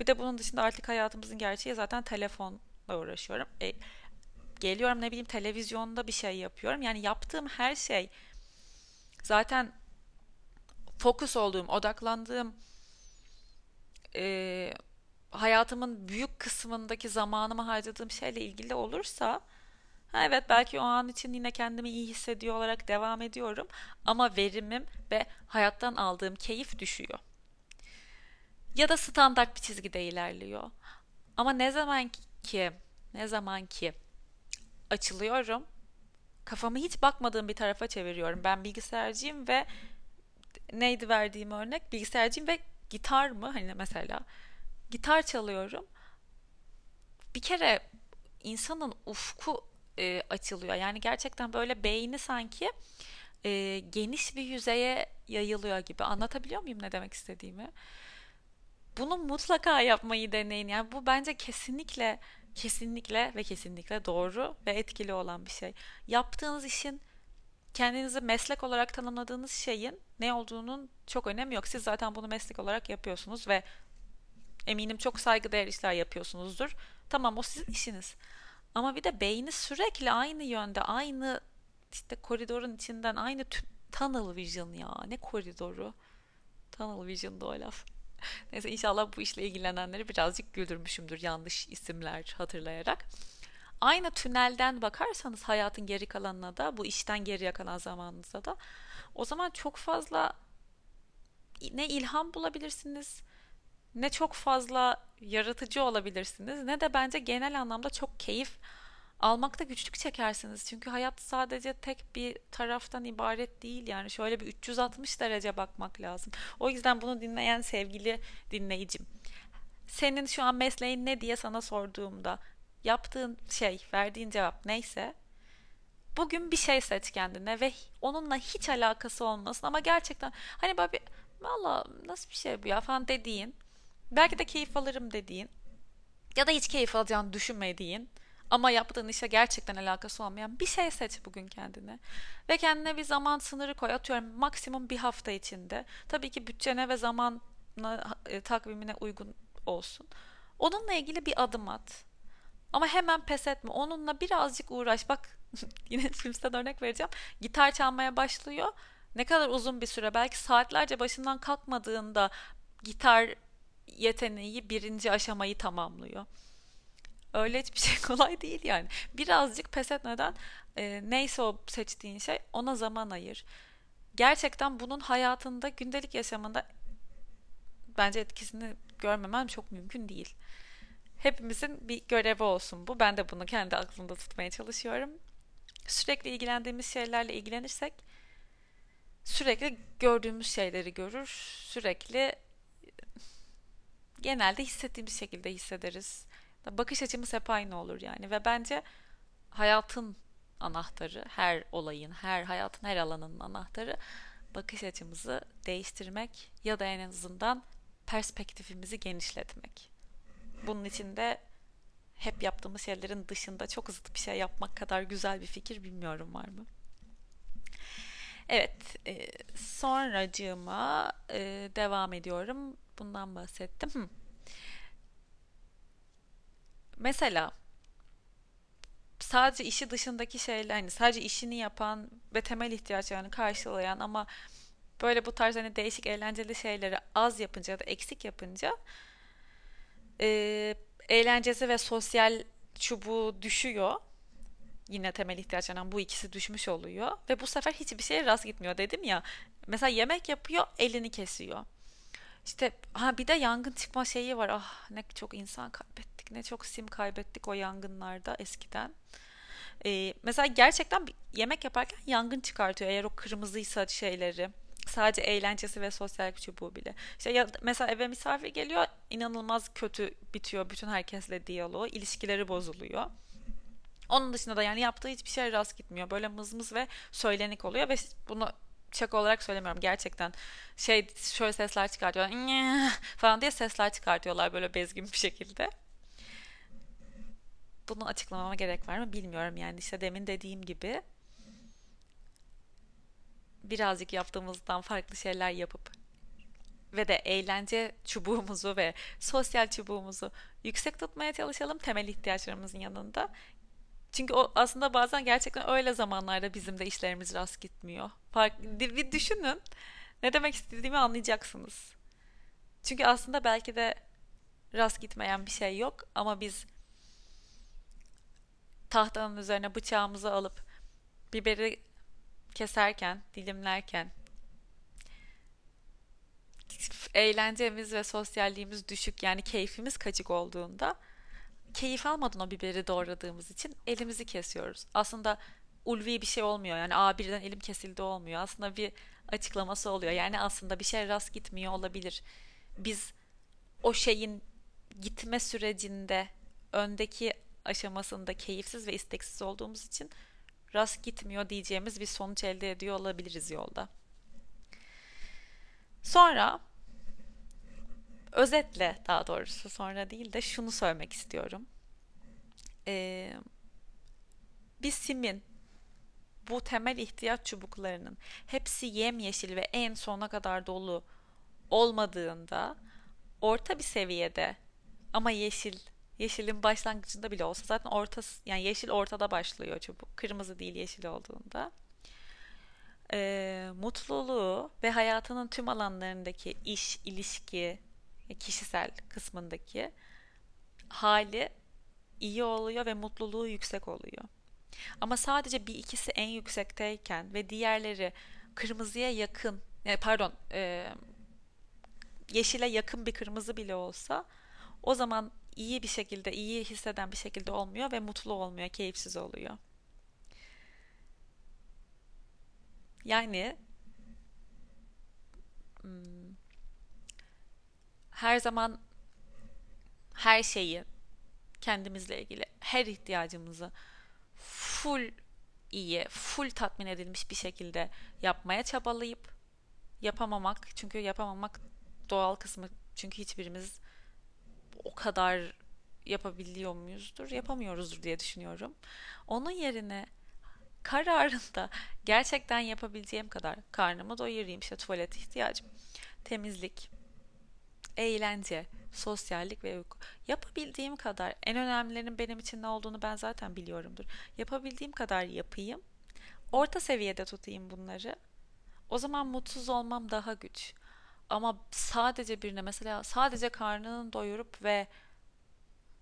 Bir de bunun dışında artık hayatımızın gerçeği zaten telefonla uğraşıyorum. E, geliyorum ne bileyim televizyonda bir şey yapıyorum. Yani yaptığım her şey zaten fokus olduğum, odaklandığım e, hayatımın büyük kısmındaki zamanımı harcadığım şeyle ilgili olursa ha evet belki o an için yine kendimi iyi hissediyor olarak devam ediyorum ama verimim ve hayattan aldığım keyif düşüyor. Ya da standart bir çizgide ilerliyor. Ama ne zaman ki ne zaman ki açılıyorum kafamı hiç bakmadığım bir tarafa çeviriyorum. Ben bilgisayarcıyım ve neydi verdiğim örnek? Bilgisayarcıyım ve gitar mı? Hani mesela gitar çalıyorum. Bir kere insanın ufku e, açılıyor. Yani gerçekten böyle beyni sanki e, geniş bir yüzeye yayılıyor gibi. Anlatabiliyor muyum ne demek istediğimi? Bunu mutlaka yapmayı deneyin. Yani bu bence kesinlikle kesinlikle ve kesinlikle doğru ve etkili olan bir şey. Yaptığınız işin kendinizi meslek olarak tanımladığınız şeyin ne olduğunun çok önemi yok. Siz zaten bunu meslek olarak yapıyorsunuz ve eminim çok saygıdeğer işler yapıyorsunuzdur. Tamam o sizin işiniz. Ama bir de beyni sürekli aynı yönde, aynı işte koridorun içinden aynı tunnel vision ya. Ne koridoru? Tunnel vision'da o laf. Neyse inşallah bu işle ilgilenenleri birazcık güldürmüşümdür yanlış isimler hatırlayarak. Aynı tünelden bakarsanız hayatın geri kalanına da bu işten geriye kalan zamanınızda da o zaman çok fazla ne ilham bulabilirsiniz ne çok fazla yaratıcı olabilirsiniz ne de bence genel anlamda çok keyif almakta güçlük çekersiniz. Çünkü hayat sadece tek bir taraftan ibaret değil yani şöyle bir 360 derece bakmak lazım. O yüzden bunu dinleyen sevgili dinleyicim. Senin şu an mesleğin ne diye sana sorduğumda yaptığın şey, verdiğin cevap neyse bugün bir şey seç kendine ve onunla hiç alakası olmasın ama gerçekten hani böyle bir valla nasıl bir şey bu ya falan dediğin belki de keyif alırım dediğin ya da hiç keyif alacağını düşünmediğin ama yaptığın işe gerçekten alakası olmayan bir şey seç bugün kendine. Ve kendine bir zaman sınırı koy. Atıyorum maksimum bir hafta içinde. Tabii ki bütçene ve zaman e, takvimine uygun olsun. Onunla ilgili bir adım at. Ama hemen pes etme. Onunla birazcık uğraş. Bak yine Sims'ten örnek vereceğim. Gitar çalmaya başlıyor. Ne kadar uzun bir süre belki saatlerce başından kalkmadığında gitar yeteneği birinci aşamayı tamamlıyor. Öyle hiçbir şey kolay değil yani. Birazcık pes etmeden e, neyse o seçtiğin şey ona zaman ayır. Gerçekten bunun hayatında gündelik yaşamında bence etkisini görmemen çok mümkün değil. Hepimizin bir görevi olsun bu. Ben de bunu kendi aklımda tutmaya çalışıyorum. Sürekli ilgilendiğimiz şeylerle ilgilenirsek sürekli gördüğümüz şeyleri görür. Sürekli genelde hissettiğimiz şekilde hissederiz. Bakış açımız hep aynı olur yani ve bence hayatın anahtarı, her olayın, her hayatın her alanının anahtarı bakış açımızı değiştirmek ya da en azından perspektifimizi genişletmek. Bunun için de hep yaptığımız şeylerin dışında çok zıt bir şey yapmak kadar güzel bir fikir bilmiyorum var mı? Evet, e, sonracığıma e, devam ediyorum. Bundan bahsettim. Hı. Mesela sadece işi dışındaki şeyler hani sadece işini yapan ve temel ihtiyaçlarını karşılayan ama böyle bu tarz hani değişik eğlenceli şeyleri az yapınca ya da eksik yapınca e, eğlencesi ve sosyal çubuğu düşüyor. Yine temel ihtiyaçlarından bu ikisi düşmüş oluyor ve bu sefer hiçbir şeye rast gitmiyor dedim ya. Mesela yemek yapıyor, elini kesiyor. İşte ha bir de yangın çıkma şeyi var. Ah ne çok insan kaybettik, ne çok sim kaybettik o yangınlarda eskiden. Ee, mesela gerçekten yemek yaparken yangın çıkartıyor eğer o kırmızıysa şeyleri. Sadece eğlencesi ve sosyal çubuğu bile. İşte ya mesela eve misafir geliyor, inanılmaz kötü bitiyor bütün herkesle diyaloğu, ilişkileri bozuluyor. Onun dışında da yani yaptığı hiçbir şey rast gitmiyor. Böyle mızmız ve söylenik oluyor ve bunu şaka olarak söylemiyorum gerçekten şey şöyle sesler çıkartıyorlar falan diye sesler çıkartıyorlar böyle bezgin bir şekilde. Bunu açıklamama gerek var mı bilmiyorum yani işte demin dediğim gibi birazcık yaptığımızdan farklı şeyler yapıp ve de eğlence çubuğumuzu ve sosyal çubuğumuzu yüksek tutmaya çalışalım temel ihtiyaçlarımızın yanında. Çünkü o aslında bazen gerçekten öyle zamanlarda bizim de işlerimiz rast gitmiyor. Fark, bir düşünün. Ne demek istediğimi anlayacaksınız. Çünkü aslında belki de rast gitmeyen bir şey yok ama biz tahtanın üzerine bıçağımızı alıp biberi keserken, dilimlerken eğlencemiz ve sosyalliğimiz düşük yani keyfimiz kaçık olduğunda keyif almadan o biberi doğradığımız için elimizi kesiyoruz. Aslında ulvi bir şey olmuyor. Yani a birden elim kesildi olmuyor. Aslında bir açıklaması oluyor. Yani aslında bir şey rast gitmiyor olabilir. Biz o şeyin gitme sürecinde öndeki aşamasında keyifsiz ve isteksiz olduğumuz için rast gitmiyor diyeceğimiz bir sonuç elde ediyor olabiliriz yolda. Sonra özetle daha doğrusu sonra değil de şunu söylemek istiyorum. Ee, bir simin bu temel ihtiyaç çubuklarının hepsi yemyeşil ve en sona kadar dolu olmadığında orta bir seviyede ama yeşil yeşilin başlangıcında bile olsa zaten ortası yani yeşil ortada başlıyor çubuk kırmızı değil yeşil olduğunda e, mutluluğu ve hayatının tüm alanlarındaki iş, ilişki, kişisel kısmındaki hali iyi oluyor ve mutluluğu yüksek oluyor. Ama sadece bir ikisi en yüksekteyken ve diğerleri kırmızıya yakın, yani pardon, e, yeşile yakın bir kırmızı bile olsa o zaman iyi bir şekilde, iyi hisseden bir şekilde olmuyor ve mutlu olmuyor, keyifsiz oluyor. Yani hmm, her zaman her şeyi kendimizle ilgili her ihtiyacımızı full iyi, full tatmin edilmiş bir şekilde yapmaya çabalayıp yapamamak çünkü yapamamak doğal kısmı çünkü hiçbirimiz o kadar yapabiliyor muyuzdur? Yapamıyoruzdur diye düşünüyorum. Onun yerine kararında gerçekten yapabileceğim kadar karnımı doyurayım işte tuvalet ihtiyacım, temizlik, eğlence, sosyallik ve uyku. Yapabildiğim kadar en önemlilerinin benim için ne olduğunu ben zaten biliyorumdur. Yapabildiğim kadar yapayım. Orta seviyede tutayım bunları. O zaman mutsuz olmam daha güç. Ama sadece birine mesela sadece karnını doyurup ve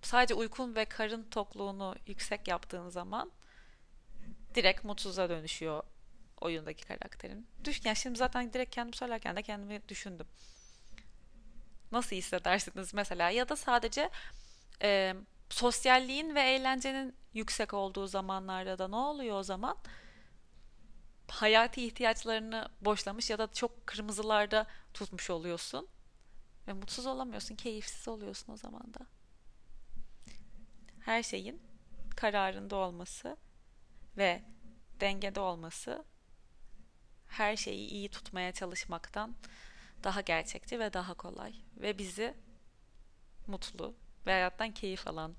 sadece uykun ve karın tokluğunu yüksek yaptığın zaman direkt mutsuza dönüşüyor oyundaki karakterin. Düş, yani şimdi zaten direkt kendim söylerken de kendimi düşündüm. Nasıl hissedersiniz mesela? Ya da sadece e, sosyalliğin ve eğlencenin yüksek olduğu zamanlarda da ne oluyor o zaman? Hayati ihtiyaçlarını boşlamış ya da çok kırmızılarda tutmuş oluyorsun. Ve mutsuz olamıyorsun, keyifsiz oluyorsun o zaman da. Her şeyin kararında olması ve dengede olması her şeyi iyi tutmaya çalışmaktan daha gerçekçi ve daha kolay ve bizi mutlu ve hayattan keyif alan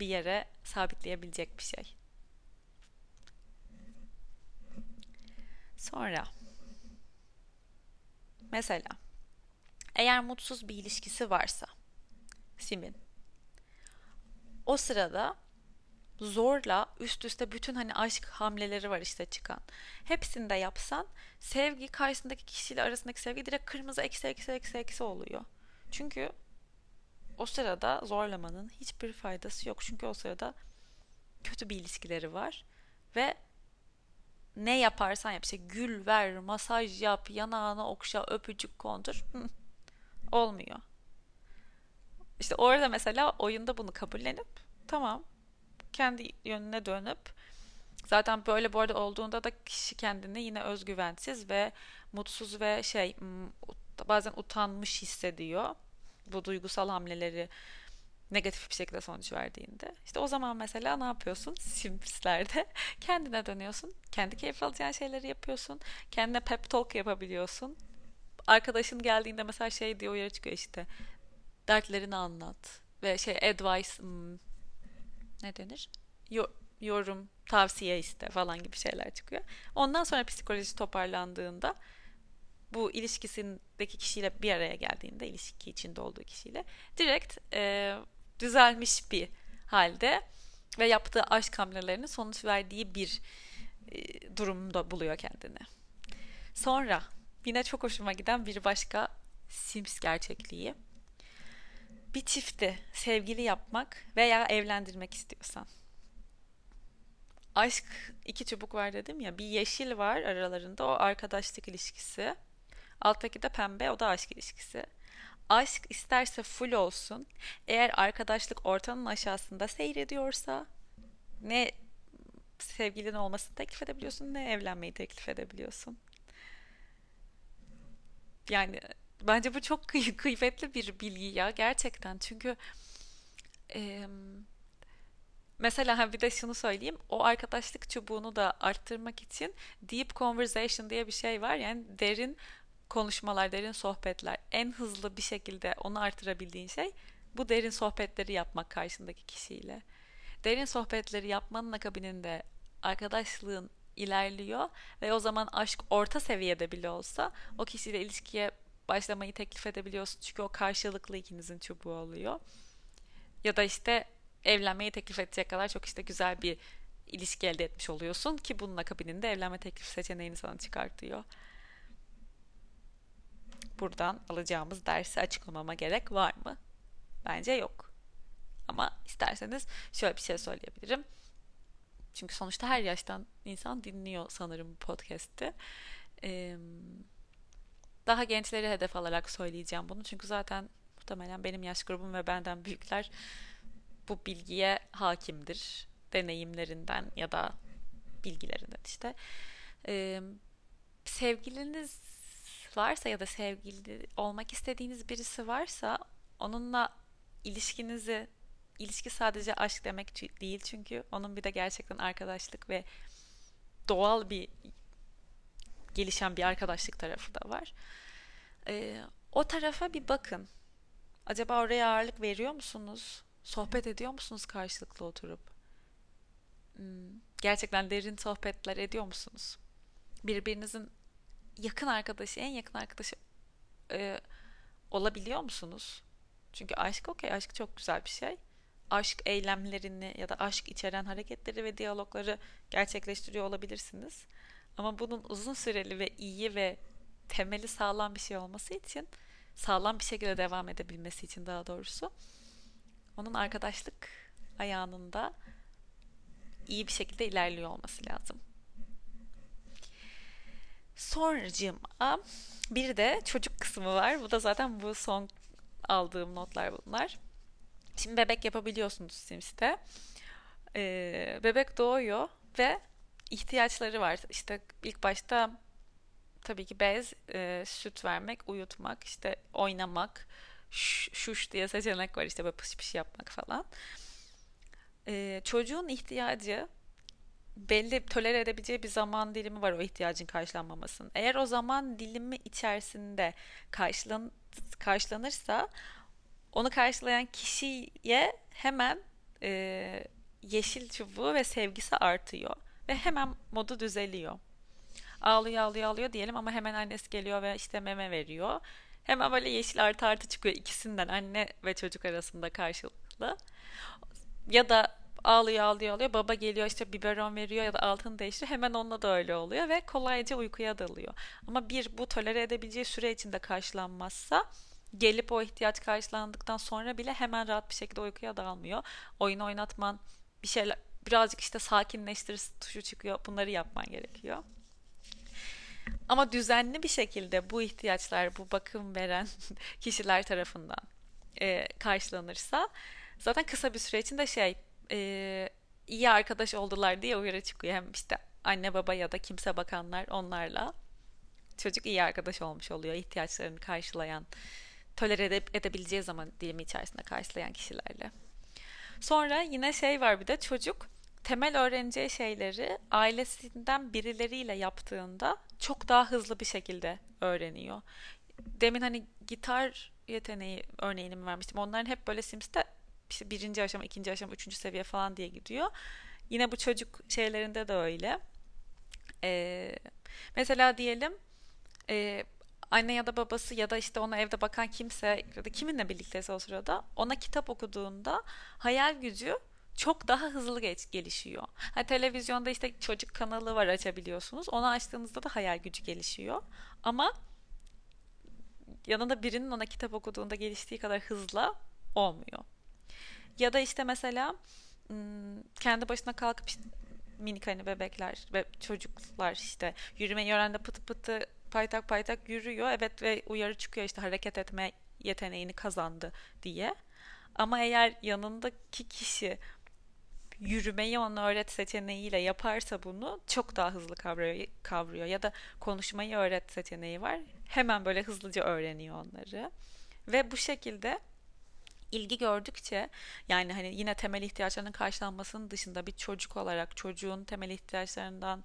bir yere sabitleyebilecek bir şey. Sonra mesela eğer mutsuz bir ilişkisi varsa Sim'in o sırada zorla üst üste bütün hani aşk hamleleri var işte çıkan. Hepsini de yapsan sevgi karşısındaki kişiyle arasındaki sevgi direkt kırmızı eksi eksi eksi eksi oluyor. Çünkü o sırada zorlamanın hiçbir faydası yok. Çünkü o sırada kötü bir ilişkileri var ve ne yaparsan yap işte gül ver, masaj yap, yanağına okşa, öpücük kondur. Olmuyor. İşte orada mesela oyunda bunu kabullenip tamam kendi yönüne dönüp zaten böyle bu arada olduğunda da kişi kendini yine özgüvensiz ve mutsuz ve şey bazen utanmış hissediyor. Bu duygusal hamleleri negatif bir şekilde sonuç verdiğinde. İşte o zaman mesela ne yapıyorsun? Simslerde kendine dönüyorsun. Kendi keyif alacağın şeyleri yapıyorsun. Kendine pep talk yapabiliyorsun. Arkadaşın geldiğinde mesela şey diye uyarı çıkıyor işte. Dertlerini anlat. Ve şey advice hmm, ne denir? yorum, tavsiye iste falan gibi şeyler çıkıyor. Ondan sonra psikoloji toparlandığında bu ilişkisindeki kişiyle bir araya geldiğinde ilişki içinde olduğu kişiyle direkt e, düzelmiş bir halde ve yaptığı aşk hamlelerinin sonuç verdiği bir e, durumda buluyor kendini. Sonra yine çok hoşuma giden bir başka Sims gerçekliği. Bir çifti sevgili yapmak veya evlendirmek istiyorsan. Aşk iki çubuk var dedim ya. Bir yeşil var aralarında o arkadaşlık ilişkisi. Alttaki de pembe o da aşk ilişkisi. Aşk isterse full olsun. Eğer arkadaşlık ortanın aşağısında seyrediyorsa ne sevgilin olmasını teklif edebiliyorsun ne evlenmeyi teklif edebiliyorsun. Yani bence bu çok kıy- kıymetli bir bilgi ya gerçekten. Çünkü e, mesela bir de şunu söyleyeyim. O arkadaşlık çubuğunu da arttırmak için deep conversation diye bir şey var. Yani derin konuşmalar, derin sohbetler en hızlı bir şekilde onu artırabildiğin şey bu derin sohbetleri yapmak karşındaki kişiyle. Derin sohbetleri yapmanın akabininde arkadaşlığın ilerliyor ve o zaman aşk orta seviyede bile olsa o kişiyle ilişkiye başlamayı teklif edebiliyorsun. Çünkü o karşılıklı ikinizin çubuğu oluyor. Ya da işte evlenmeyi teklif edecek kadar çok işte güzel bir ilişki elde etmiş oluyorsun ki bunun akabininde evlenme teklif seçeneğini sana çıkartıyor buradan alacağımız dersi açıklamama gerek var mı? Bence yok. Ama isterseniz şöyle bir şey söyleyebilirim. Çünkü sonuçta her yaştan insan dinliyor sanırım bu podcast'i. Daha gençleri hedef alarak söyleyeceğim bunu. Çünkü zaten muhtemelen benim yaş grubum ve benden büyükler bu bilgiye hakimdir. Deneyimlerinden ya da bilgilerinden işte. Sevgiliniz varsa ya da sevgili olmak istediğiniz birisi varsa onunla ilişkinizi ilişki sadece aşk demek değil çünkü onun bir de gerçekten arkadaşlık ve doğal bir gelişen bir arkadaşlık tarafı da var. Ee, o tarafa bir bakın. Acaba oraya ağırlık veriyor musunuz? Sohbet ediyor musunuz karşılıklı oturup? Hmm, gerçekten derin sohbetler ediyor musunuz? Birbirinizin yakın arkadaşı, en yakın arkadaşı e, olabiliyor musunuz? Çünkü aşk okey, aşk çok güzel bir şey. Aşk eylemlerini ya da aşk içeren hareketleri ve diyalogları gerçekleştiriyor olabilirsiniz. Ama bunun uzun süreli ve iyi ve temeli sağlam bir şey olması için, sağlam bir şekilde devam edebilmesi için daha doğrusu, onun arkadaşlık ayağında iyi bir şekilde ilerliyor olması lazım. Sonracığıma bir de çocuk kısmı var. Bu da zaten bu son aldığım notlar bunlar. Şimdi bebek yapabiliyorsunuz Sims'te. Ee, bebek doğuyor ve ihtiyaçları var. İşte ilk başta tabii ki bez, e, süt vermek, uyutmak, işte oynamak, şuş diye seçenek var işte böyle pış pış yapmak falan. Ee, çocuğun ihtiyacı belli tolere edebileceği bir zaman dilimi var o ihtiyacın karşılanmamasının. Eğer o zaman dilimi içerisinde karşılan, karşılanırsa onu karşılayan kişiye hemen e, yeşil çubuğu ve sevgisi artıyor ve hemen modu düzeliyor. Ağlıyor ağlıyor ağlıyor diyelim ama hemen annesi geliyor ve işte meme veriyor. Hemen böyle yeşil artı artı çıkıyor ikisinden anne ve çocuk arasında karşılıklı. Ya da ağlıyor ağlıyor ağlıyor. Baba geliyor işte biberon veriyor ya da altını değiştiriyor. Hemen onunla da öyle oluyor ve kolayca uykuya dalıyor. Ama bir bu tolere edebileceği süre içinde karşılanmazsa gelip o ihtiyaç karşılandıktan sonra bile hemen rahat bir şekilde uykuya dalmıyor. Oyun oynatman bir şeyler birazcık işte sakinleştir tuşu çıkıyor. Bunları yapman gerekiyor. Ama düzenli bir şekilde bu ihtiyaçlar, bu bakım veren kişiler tarafından e, karşılanırsa zaten kısa bir süre içinde şey e, iyi arkadaş oldular diye uyarı çıkıyor. Hem işte anne baba ya da kimse bakanlar onlarla çocuk iyi arkadaş olmuş oluyor. ihtiyaçlarını karşılayan, tolere ede- edebileceği zaman dilimi içerisinde karşılayan kişilerle. Sonra yine şey var bir de çocuk temel öğreneceği şeyleri ailesinden birileriyle yaptığında çok daha hızlı bir şekilde öğreniyor. Demin hani gitar yeteneği örneğini mi vermiştim. Onların hep böyle Sims'te işte birinci aşama, ikinci aşama, üçüncü seviye falan diye gidiyor. Yine bu çocuk şeylerinde de öyle. Ee, mesela diyelim e, anne ya da babası ya da işte ona evde bakan kimse ya da kiminle birlikteyse o sırada ona kitap okuduğunda hayal gücü çok daha hızlı geç, gelişiyor. Ha, televizyonda işte çocuk kanalı var açabiliyorsunuz. Onu açtığınızda da hayal gücü gelişiyor. Ama yanında birinin ona kitap okuduğunda geliştiği kadar hızla olmuyor. Ya da işte mesela kendi başına kalkıp işte minik hani bebekler ve çocuklar işte yürümeyi öğrendi pıtı pıtı paytak paytak yürüyor. Evet ve uyarı çıkıyor işte hareket etme yeteneğini kazandı diye. Ama eğer yanındaki kişi yürümeyi ona öğret seçeneğiyle yaparsa bunu çok daha hızlı kavruyor, kavruyor. Ya da konuşmayı öğret seçeneği var. Hemen böyle hızlıca öğreniyor onları. Ve bu şekilde ilgi gördükçe yani hani yine temel ihtiyaçlarının karşılanmasının dışında bir çocuk olarak çocuğun temel ihtiyaçlarından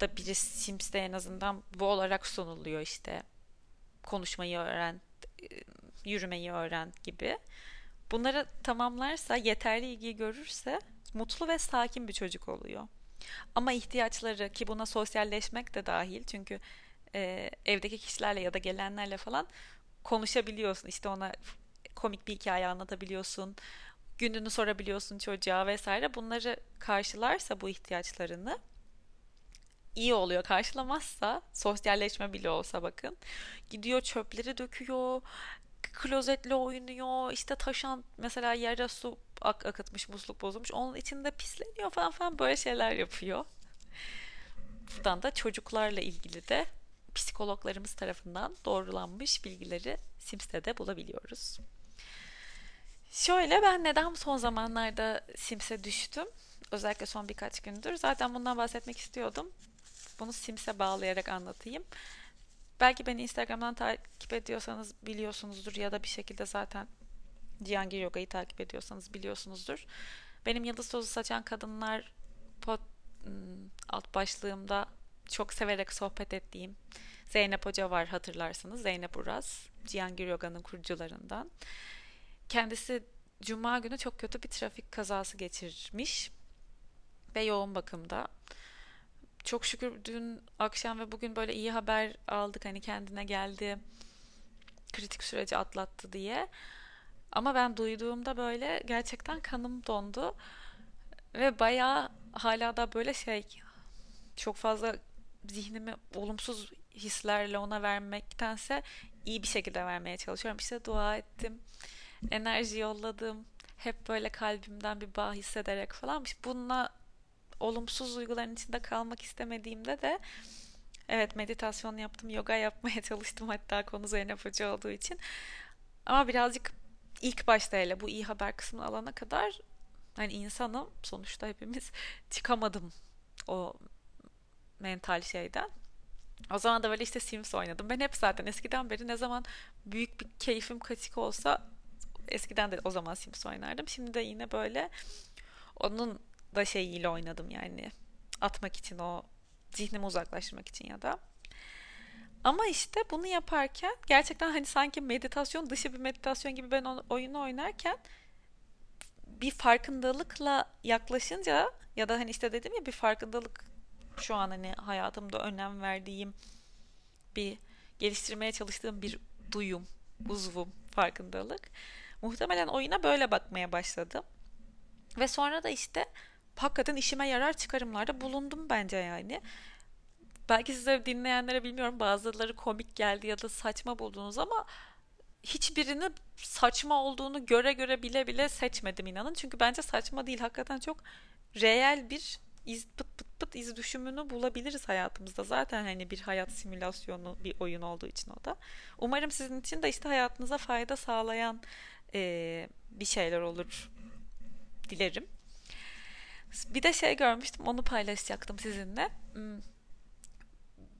da biri Sims'te en azından bu olarak sunuluyor işte konuşmayı öğren, yürümeyi öğren gibi. Bunları tamamlarsa, yeterli ilgi görürse mutlu ve sakin bir çocuk oluyor. Ama ihtiyaçları ki buna sosyalleşmek de dahil çünkü e, evdeki kişilerle ya da gelenlerle falan konuşabiliyorsun. İşte ona komik bir hikaye anlatabiliyorsun. Gününü sorabiliyorsun çocuğa vesaire. Bunları karşılarsa bu ihtiyaçlarını iyi oluyor. Karşılamazsa sosyalleşme bile olsa bakın. Gidiyor çöpleri döküyor. Klozetle oynuyor. işte taşan mesela yere su ak akıtmış musluk bozulmuş. Onun içinde pisleniyor falan falan böyle şeyler yapıyor. Buradan da çocuklarla ilgili de psikologlarımız tarafından doğrulanmış bilgileri Sims'te bulabiliyoruz. Şöyle ben neden son zamanlarda Sims'e düştüm? Özellikle son birkaç gündür. Zaten bundan bahsetmek istiyordum. Bunu Sims'e bağlayarak anlatayım. Belki beni Instagram'dan takip ediyorsanız biliyorsunuzdur ya da bir şekilde zaten Cihangir Yoga'yı takip ediyorsanız biliyorsunuzdur. Benim Yıldız Tozu Saçan Kadınlar pod, hmm, alt başlığımda çok severek sohbet ettiğim Zeynep Hoca var hatırlarsınız. Zeynep Uraz, Cihangir Yoga'nın kurucularından. Kendisi Cuma günü çok kötü bir trafik kazası geçirmiş ve yoğun bakımda. Çok şükür dün akşam ve bugün böyle iyi haber aldık hani kendine geldi kritik süreci atlattı diye. Ama ben duyduğumda böyle gerçekten kanım dondu ve bayağı hala da böyle şey çok fazla zihnimi olumsuz hislerle ona vermektense iyi bir şekilde vermeye çalışıyorum. İşte dua ettim enerji yolladım. Hep böyle kalbimden bir bağ hissederek falan. Bununla olumsuz duyguların içinde kalmak istemediğimde de evet meditasyon yaptım, yoga yapmaya çalıştım hatta konu Zeynep Hoca olduğu için. Ama birazcık ilk başta hele bu iyi haber kısmını alana kadar hani insanım sonuçta hepimiz çıkamadım o mental şeyden. O zaman da böyle işte Sims oynadım. Ben hep zaten eskiden beri ne zaman büyük bir keyfim kaçık olsa eskiden de o zaman Sims oynardım. Şimdi de yine böyle onun da şeyiyle oynadım yani. Atmak için o zihnimi uzaklaştırmak için ya da. Ama işte bunu yaparken gerçekten hani sanki meditasyon dışı bir meditasyon gibi ben oyunu oynarken bir farkındalıkla yaklaşınca ya da hani işte dedim ya bir farkındalık şu an hani hayatımda önem verdiğim bir geliştirmeye çalıştığım bir duyum, uzvum, farkındalık. Muhtemelen oyuna böyle bakmaya başladım. Ve sonra da işte hakikaten işime yarar çıkarımlarda bulundum bence yani. Belki size dinleyenlere bilmiyorum bazıları komik geldi ya da saçma buldunuz ama hiçbirini saçma olduğunu göre göre bile bile seçmedim inanın. Çünkü bence saçma değil. Hakikaten çok reel bir iz pıt pıt pıt iz düşümünü bulabiliriz hayatımızda. Zaten hani bir hayat simülasyonu bir oyun olduğu için o da. Umarım sizin için de işte hayatınıza fayda sağlayan e, bir şeyler olur dilerim. Bir de şey görmüştüm onu paylaşacaktım sizinle. Hmm.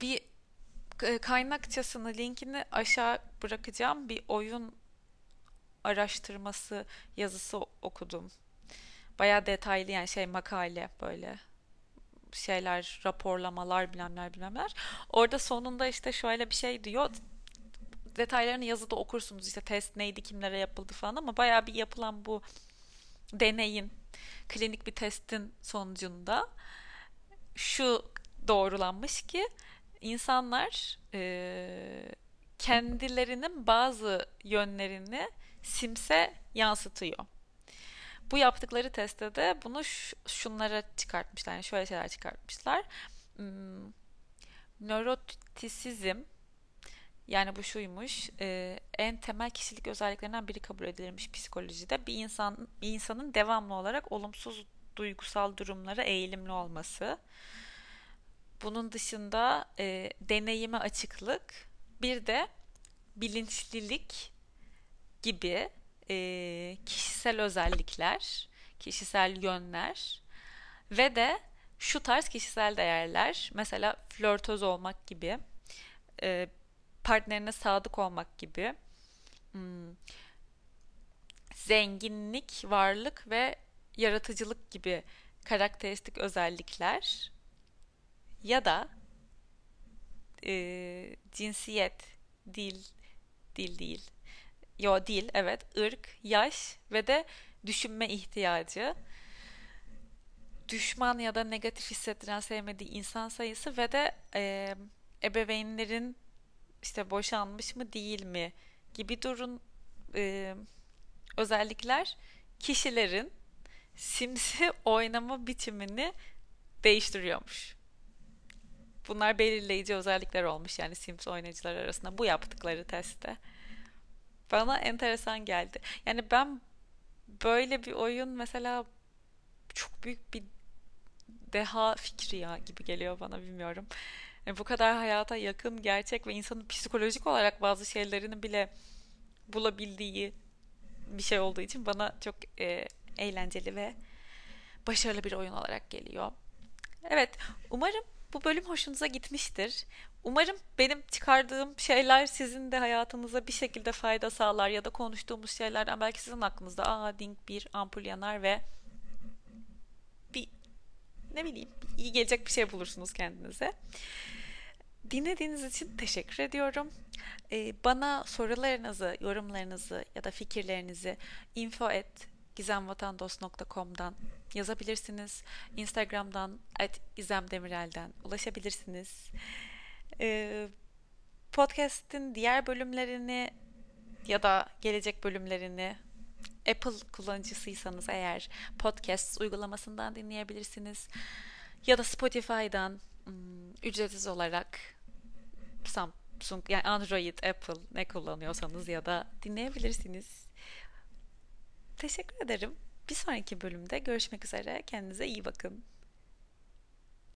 Bir e, kaynakçasını linkini aşağı bırakacağım bir oyun araştırması yazısı okudum. Baya detaylı yani şey makale böyle şeyler, raporlamalar bilemler bilemler. Orada sonunda işte şöyle bir şey diyor. Detaylarını yazıda okursunuz işte test neydi, kimlere yapıldı falan ama baya bir yapılan bu deneyin, klinik bir testin sonucunda şu doğrulanmış ki insanlar e, kendilerinin bazı yönlerini simse yansıtıyor. Bu yaptıkları testte de bunu şunlara çıkartmışlar. Yani şöyle şeyler çıkartmışlar. Hmm, nörotisizm yani bu şuymuş e, en temel kişilik özelliklerinden biri kabul edilirmiş psikolojide. Bir insan bir insanın devamlı olarak olumsuz duygusal durumlara eğilimli olması. Bunun dışında e, deneyime açıklık, bir de bilinçlilik gibi e, kişisel özellikler, kişisel yönler ve de şu tarz kişisel değerler, mesela flörtöz olmak gibi, e, partnerine sadık olmak gibi, hmm, zenginlik, varlık ve yaratıcılık gibi karakteristik özellikler ya da e, cinsiyet, dil, dil değil, yo değil, evet, ırk, yaş ve de düşünme ihtiyacı, düşman ya da negatif hissettiren sevmediği insan sayısı ve de e, ebeveynlerin işte boşanmış mı değil mi gibi durun e, özellikler kişilerin simsi oynama biçimini değiştiriyormuş. Bunlar belirleyici özellikler olmuş yani Sims oynayıcılar arasında bu yaptıkları testte. Bana enteresan geldi. Yani ben böyle bir oyun mesela çok büyük bir deha fikri ya gibi geliyor bana bilmiyorum. Bu kadar hayata yakın, gerçek ve insanın psikolojik olarak bazı şeylerini bile bulabildiği bir şey olduğu için bana çok e, eğlenceli ve başarılı bir oyun olarak geliyor. Evet, umarım bu bölüm hoşunuza gitmiştir. Umarım benim çıkardığım şeyler sizin de hayatınıza bir şekilde fayda sağlar ya da konuştuğumuz şeylerden belki sizin aklınızda aa ding bir ampul yanar ve ne bileyim iyi gelecek bir şey bulursunuz kendinize. Dinlediğiniz için teşekkür ediyorum. Ee, bana sorularınızı, yorumlarınızı ya da fikirlerinizi info at gizemvatandos.com'dan yazabilirsiniz. Instagram'dan at gizemdemirel'den ulaşabilirsiniz. Ee, podcast'in diğer bölümlerini ya da gelecek bölümlerini Apple kullanıcısıysanız eğer podcast uygulamasından dinleyebilirsiniz. Ya da Spotify'dan ım, ücretsiz olarak Samsung yani Android, Apple ne kullanıyorsanız ya da dinleyebilirsiniz. Teşekkür ederim. Bir sonraki bölümde görüşmek üzere. Kendinize iyi bakın.